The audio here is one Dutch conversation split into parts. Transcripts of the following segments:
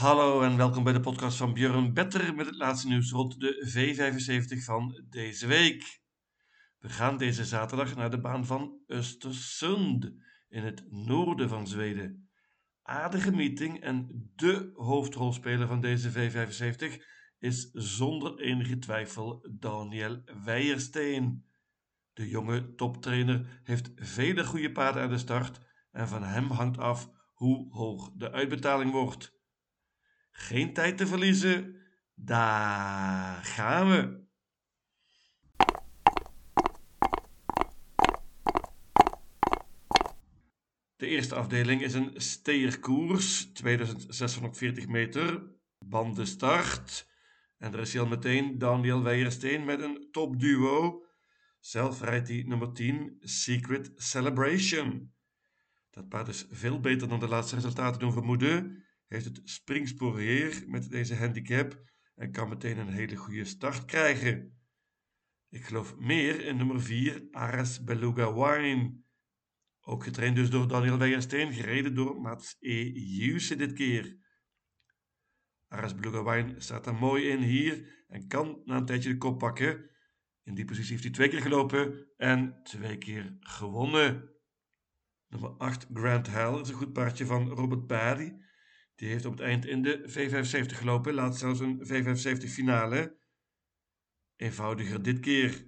Hallo en welkom bij de podcast van Björn Better met het laatste nieuws rond de V75 van deze week. We gaan deze zaterdag naar de baan van Östersund in het noorden van Zweden. Aardige meeting en de hoofdrolspeler van deze V75 is zonder enige twijfel Daniel Weijersteen. De jonge toptrainer heeft vele goede paarden aan de start en van hem hangt af hoe hoog de uitbetaling wordt. Geen tijd te verliezen, daar gaan we. De eerste afdeling is een steerkoers, 2640 meter, bandenstart. En er is al meteen Daniel Weijersteen met een topduo. Zelf rijdt hij nummer 10, Secret Celebration. Dat paard is veel beter dan de laatste resultaten doen vermoeden. Heeft het springspoor hier met deze handicap en kan meteen een hele goede start krijgen. Ik geloof meer in nummer 4, Ares Beluga Wine. Ook getraind dus door Daniel Weijersteen, gereden door Mats E. Juse dit keer. Ares Beluga Wine staat er mooi in hier en kan na een tijdje de kop pakken. In die positie heeft hij twee keer gelopen en twee keer gewonnen. Nummer 8, Grand Hell, is een goed paardje van Robert Paddy. Die heeft op het eind in de V75 gelopen, laat zelfs een V75 finale. Eenvoudiger dit keer.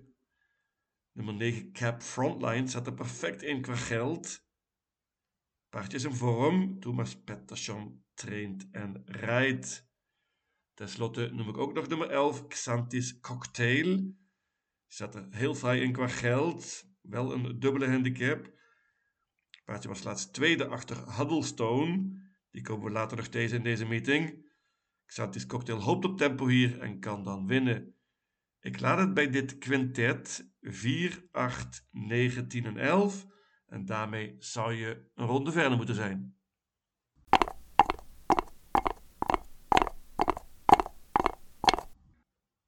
Nummer 9, Cap Frontline, zat er perfect in qua geld. Paardje is in vorm. Thomas Pettersson traint en rijdt. Ten slotte noem ik ook nog nummer 11, Xantis Cocktail. Zat er heel fraai in qua geld. Wel een dubbele handicap. Paardje was laatst tweede achter Huddlestone. Die komen we later nog tegen in deze meeting. Xantis Cocktail hoopt op tempo hier en kan dan winnen. Ik laat het bij dit quintet 4, 8, 9, 10 en 11. En daarmee zou je een ronde verder moeten zijn.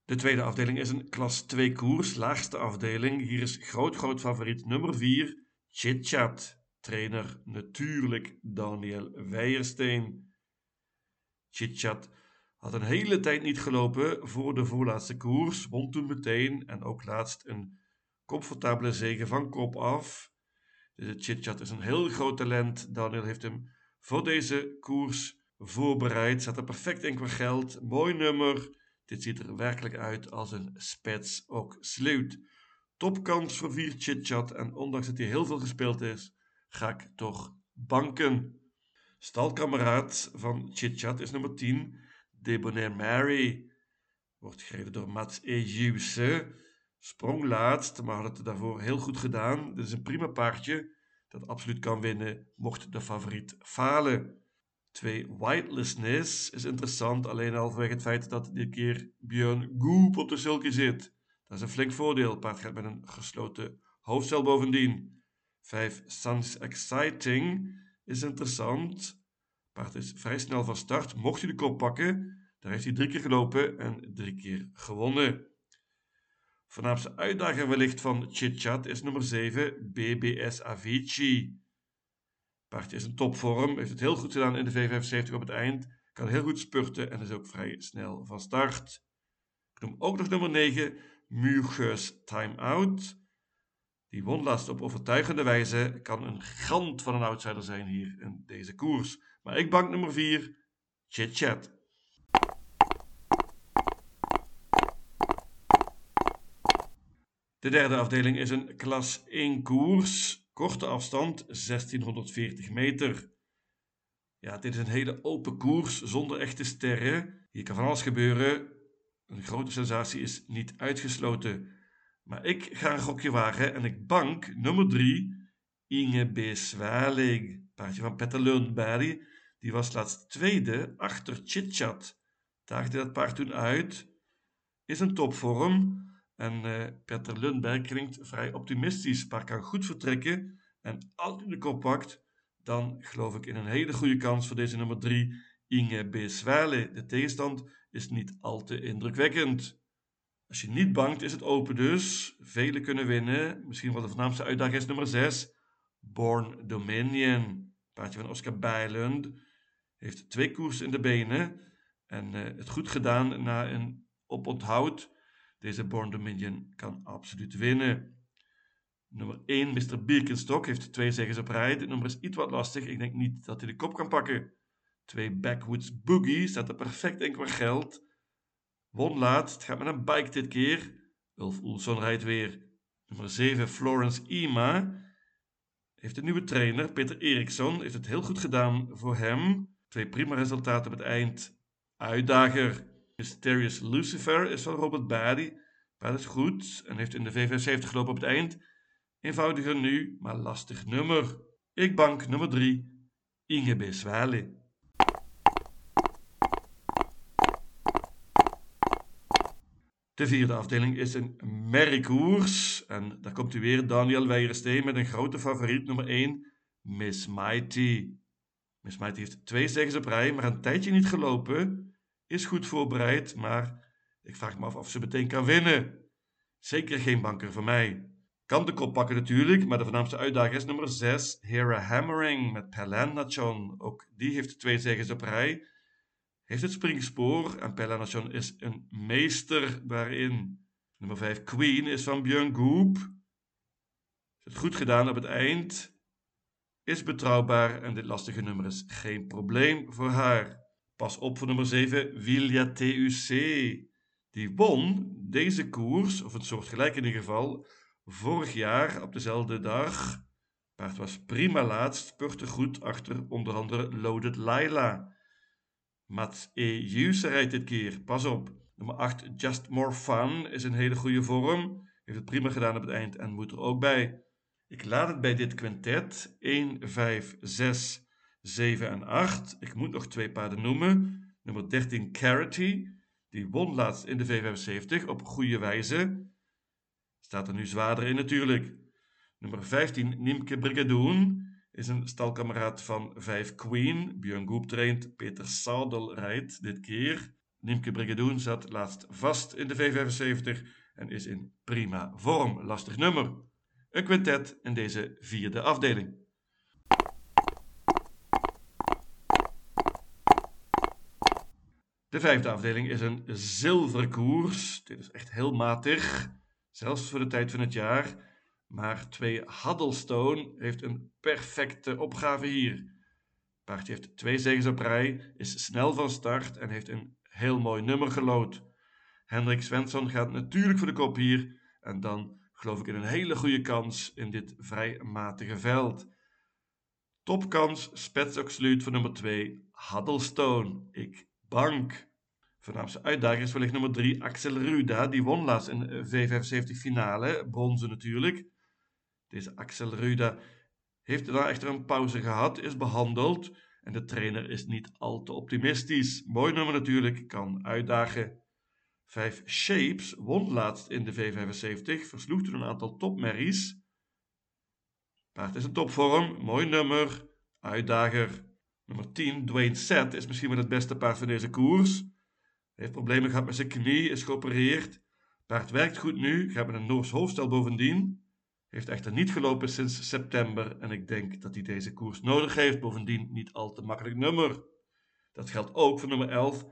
De tweede afdeling is een klas 2 koers, laagste afdeling. Hier is groot, groot favoriet nummer 4, Chit Chat. Trainer natuurlijk Daniel Weijersteen. Chit Chat had een hele tijd niet gelopen voor de voorlaatste koers, won toen meteen en ook laatst een comfortabele zege van kop af. De Chitchat is een heel groot talent. Daniel heeft hem voor deze koers voorbereid. Zat er perfect in qua geld. Mooi nummer. Dit ziet er werkelijk uit als een spets ook sluit. Topkans voor vier Chitchat en ondanks dat hij heel veel gespeeld is, ga ik toch banken. Stalkameraad van Chitchat is nummer 10, Debonair Mary. Wordt gereden door Mats Ejuse. Sprong laatst, maar had het daarvoor heel goed gedaan. Dit is een prima paardje dat absoluut kan winnen, mocht de favoriet falen. Twee Whitelessness is interessant, alleen al vanwege het feit dat dit keer Björn Goop op de sulky zit. Dat is een flink voordeel. Paard gaat met een gesloten hoofdstel bovendien. 5 Suns Exciting is interessant. Paard is vrij snel van start. Mocht hij de kop pakken, daar heeft hij drie keer gelopen en drie keer gewonnen. Voornaamste uitdager wellicht van Chitchat is nummer 7, BBS Avicii. Paardje is in topvorm, heeft het heel goed gedaan in de V75 op het eind, kan heel goed spurten en is ook vrij snel van start. Ik noem ook nog nummer 9, Muges Time Out. Die won laatst op overtuigende wijze, kan een gigant van een outsider zijn hier in deze koers. Maar ik bank nummer 4, Chitchat. De derde afdeling is een klas 1 koers, korte afstand 1640 meter. Ja, dit is een hele open koers zonder echte sterren. Hier kan van alles gebeuren. Een grote sensatie is niet uitgesloten. Maar ik ga een gokje wagen en ik bank nummer 3, Inge B. Paardje van Petter Lundberg. Die was laatst tweede achter Chitchat. Daagde dat paard toen uit. Is een topvorm. En uh, Peter Lundberg klinkt vrij optimistisch, maar kan goed vertrekken. En als hij de kop pakt, dan geloof ik in een hele goede kans voor deze nummer 3, Inge B. De tegenstand is niet al te indrukwekkend. Als je niet bangt, is het open dus. Velen kunnen winnen. Misschien wel de voornaamste uitdaging is nummer 6, Born Dominion. Paardje van Oscar Bijlund. heeft twee koersen in de benen en uh, het goed gedaan na een oponthoud. Deze Born Dominion kan absoluut winnen. Nummer 1, Mr. Birkenstock, heeft twee zegens op rij. Dit nummer is iets wat lastig. Ik denk niet dat hij de kop kan pakken. 2, Backwoods Boogie, staat er perfect in qua geld. Won laat, gaat met een bike dit keer. Ulf Oelson rijdt weer. Nummer 7, Florence Ima. Heeft een nieuwe trainer, Peter Eriksson. Heeft het heel goed gedaan voor hem. Twee prima resultaten op het eind. Uitdager. Mysterious Lucifer is van Robert Badi. Dat is goed en heeft in de V75 gelopen op het eind. Eenvoudiger nu, maar lastig nummer. Ik bank nummer 3. Inge B. De vierde afdeling is een merkkoers. En daar komt u weer Daniel Weijersteen met een grote favoriet, nummer 1, Miss Mighty. Miss Mighty heeft twee zegens op rij, maar een tijdje niet gelopen. Is goed voorbereid, maar ik vraag me af of ze meteen kan winnen. Zeker geen banker voor mij. Kan de kop pakken natuurlijk, maar de voornaamste uitdager is nummer 6, Hera Hammering met Pelanachon. Ook die heeft twee zegens op rij heeft het springspoor en Pella Nation is een meester daarin. Nummer 5, Queen, is van Björn Goop. Het goed gedaan op het eind. Is betrouwbaar en dit lastige nummer is geen probleem voor haar. Pas op voor nummer 7, Vilja TUC. Die won deze koers, of een soort in ieder geval, vorig jaar op dezelfde dag. Paard was prima laatst, spurte goed achter onder andere Loaded Laila. Mats E. Juse rijdt dit keer. Pas op. Nummer 8, Just More Fun, is een hele goede vorm. Heeft het prima gedaan op het eind en moet er ook bij. Ik laat het bij dit quintet. 1, 5, 6, 7 en 8. Ik moet nog twee paarden noemen. Nummer 13, Carity. Die won laatst in de V75 op goede wijze. Staat er nu zwaarder in natuurlijk. Nummer 15, Niemke Brigadoon is een stalkameraad van 5 Queen. Björn Goop traint, Peter Sadel rijdt dit keer. Niemke Brigadoon zat laatst vast in de V75 en is in prima vorm. Lastig nummer. Een quintet in deze vierde afdeling. De vijfde afdeling is een zilverkoers. Dit is echt heel matig, zelfs voor de tijd van het jaar. Maar 2 Huddlestone heeft een perfecte opgave hier. Paardje heeft twee zegens op rij, is snel van start en heeft een heel mooi nummer gelood. Hendrik Svensson gaat natuurlijk voor de kop hier en dan geloof ik in een hele goede kans in dit vrij matige veld. Topkans Spets Sluit voor nummer 2 Huddlestone. Ik bank. Voornaamste uitdager is wellicht nummer 3 Axel Ruda. Die won laatst in V75 finale, bronzen natuurlijk. Deze Axel Ruda heeft daar echter een pauze gehad, is behandeld en de trainer is niet al te optimistisch. Mooi nummer natuurlijk, kan uitdagen. 5 Shapes won laatst in de V75, versloeg toen een aantal topmerries. Paard is een topvorm, mooi nummer, uitdager. Nummer 10, Dwayne Set, is misschien wel het beste paard van deze koers. Heeft problemen gehad met zijn knie, is geopereerd. Paard werkt goed nu, gaat met een Noors hoofdstel bovendien. Heeft echter niet gelopen sinds september en ik denk dat hij deze koers nodig heeft. Bovendien niet al te makkelijk nummer. Dat geldt ook voor nummer 11,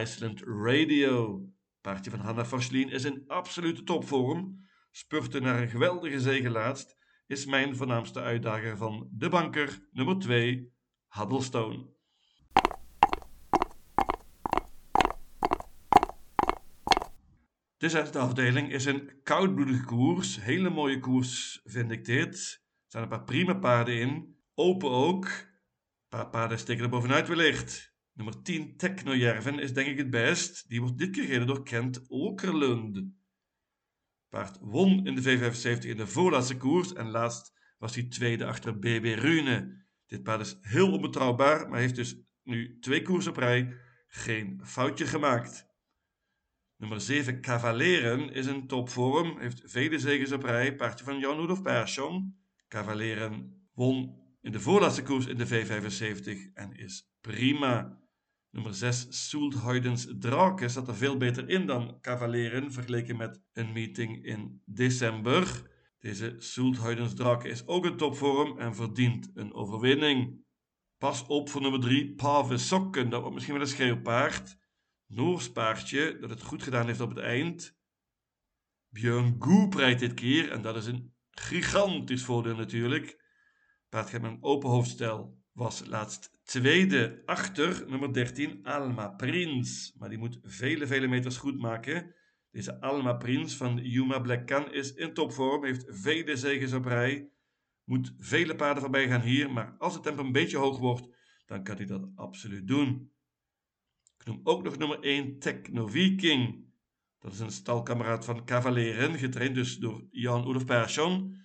Iceland Radio. Paardje van Hanna Vaslin is in absolute topvorm. Spurte naar een geweldige zege laatst. Is mijn voornaamste uitdager van de banker, nummer 2, Huddlestone. De zesde afdeling is een koudbloedige koers. Hele mooie koers vind ik dit. Er staan een paar prima paarden in. Open ook. Een paar paarden steken er bovenuit wellicht. Nummer 10, Technojerven, is denk ik het best. Die wordt dit keer gereden door Kent Okerlund. Paard won in de V75 in de voorlaatste koers en laatst was hij tweede achter BB Rune. Dit paard is heel onbetrouwbaar, maar heeft dus nu twee koers op rij geen foutje gemaakt. Nummer 7, Cavaleren, is een topvorm, heeft vele zegens op rij, paardje van Jan Rudolf Persson. Cavaleren won in de voorlaatste koers in de V75 en is prima. Nummer 6, Soelthuidens Drake, zat er veel beter in dan Cavaleren, vergeleken met een meeting in december. Deze Soelthuidens Drake is ook een topvorm en verdient een overwinning. Pas op voor nummer 3, Pave Sokken. Dat wordt misschien wel een schreeuwpaard. Noors paardje, dat het goed gedaan heeft op het eind. Björn Goep rijdt dit keer en dat is een gigantisch voordeel natuurlijk. Paard gaat met een open hoofdstel. Was laatst tweede achter nummer 13 Alma Prins. Maar die moet vele, vele meters goed maken. Deze Alma Prins van Yuma Black is in topvorm, heeft vele zegens op rij. Moet vele paarden voorbij gaan hier, maar als het tempo een beetje hoog wordt, dan kan hij dat absoluut doen. Ik noem ook nog nummer 1 Techno Viking. Dat is een stalkameraad van Cavaleren, getraind dus door Jan Oelof Persson.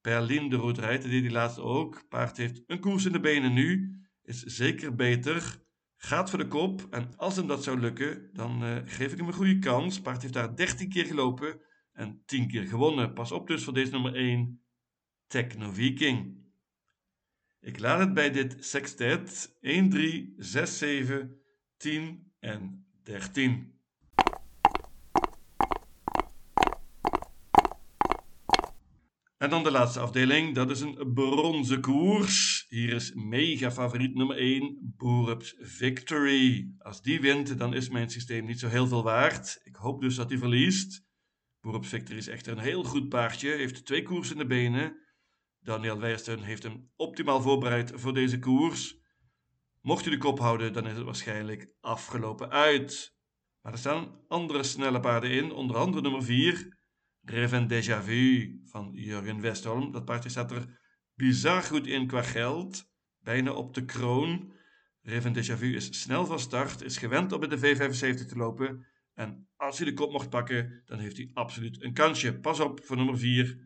Berlin de rijdt, die die laatste ook. Paard heeft een koers in de benen nu, is zeker beter, gaat voor de kop. En als hem dat zou lukken, dan uh, geef ik hem een goede kans. Paard heeft daar 13 keer gelopen en 10 keer gewonnen. Pas op dus voor deze nummer 1, Techno Viking. Ik laat het bij dit sextet 1, 3, 6, 7, 10 en 13. En dan de laatste afdeling, dat is een bronzen koers. Hier is mega favoriet nummer 1, Boerups Victory. Als die wint, dan is mijn systeem niet zo heel veel waard. Ik hoop dus dat hij verliest. Boerups Victory is echter een heel goed paardje, heeft twee koers in de benen. Daniel Weijerstein heeft hem optimaal voorbereid voor deze koers. Mocht hij de kop houden, dan is het waarschijnlijk afgelopen uit. Maar er staan andere snelle paarden in, onder andere nummer 4, Reven Déjà Vu van Jurgen Westholm. Dat paardje staat er bizar goed in qua geld, bijna op de kroon. Reven Déjà Vu is snel van start, is gewend om bij de V75 te lopen. En als hij de kop mocht pakken, dan heeft hij absoluut een kansje. Pas op voor nummer 4,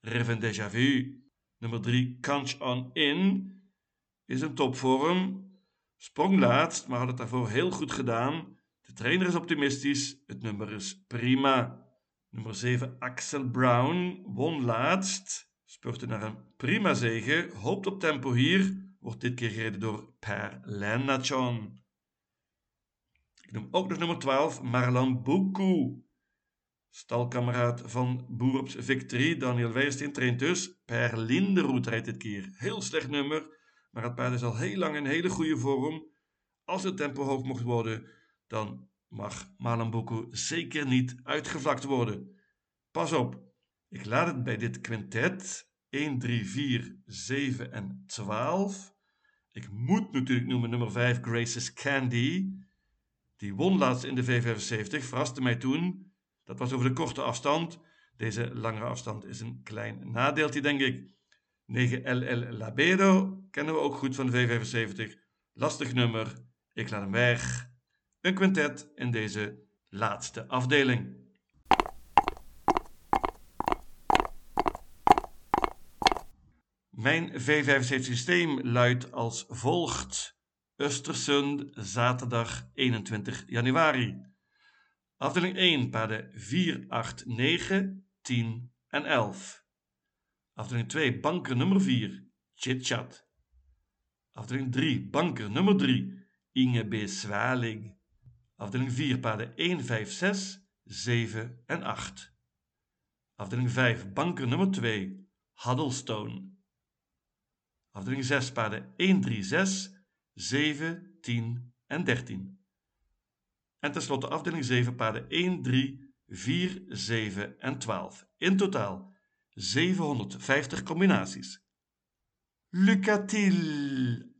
Reven Déjà Vu. Nummer 3, Kanch On In, is een topvorm. Sprong laatst, maar had het daarvoor heel goed gedaan. De trainer is optimistisch, het nummer is prima. Nummer 7, Axel Brown, won laatst. Spurte naar een prima zege, hoopt op tempo hier. Wordt dit keer gereden door Per Lennachon. Ik noem ook nog nummer 12, Marlan Buku. Stalkameraad van Boerops Victory, Daniel Weijersteen, traint dus. Per Linderoet rijdt dit keer. Heel slecht nummer, maar het paard is al heel lang in hele goede vorm. Als het tempo hoog mocht worden, dan mag Malambuku zeker niet uitgevlakt worden. Pas op, ik laat het bij dit quintet 1, 3, 4, 7 en 12. Ik moet natuurlijk noemen nummer 5 Grace's Candy. Die won laatst in de V75, verraste mij toen. Dat was over de korte afstand. Deze langere afstand is een klein nadeeltje, denk ik. 9 LL Labedo kennen we ook goed van de V75. Lastig nummer. Ik laat hem weg. Een quintet in deze laatste afdeling. Mijn V75 systeem luidt als volgt. Östersund, zaterdag 21 januari. Afdeling 1, paarden 4, 8, 9, 10 en 11. Afdeling 2, banker nummer 4, Chit Chat. Afdeling 3, banker nummer 3, Inge B. Zwaling. Afdeling 4, paarden 1, 5, 6, 7 en 8. Afdeling 5, banker nummer 2, Huddlestone. Afdeling 6, paarden 1, 3, 6, 7, 10 en 13. En tenslotte afdeling 7, paarden 1, 3, 4, 7 en 12. In totaal 750 combinaties. Lucatil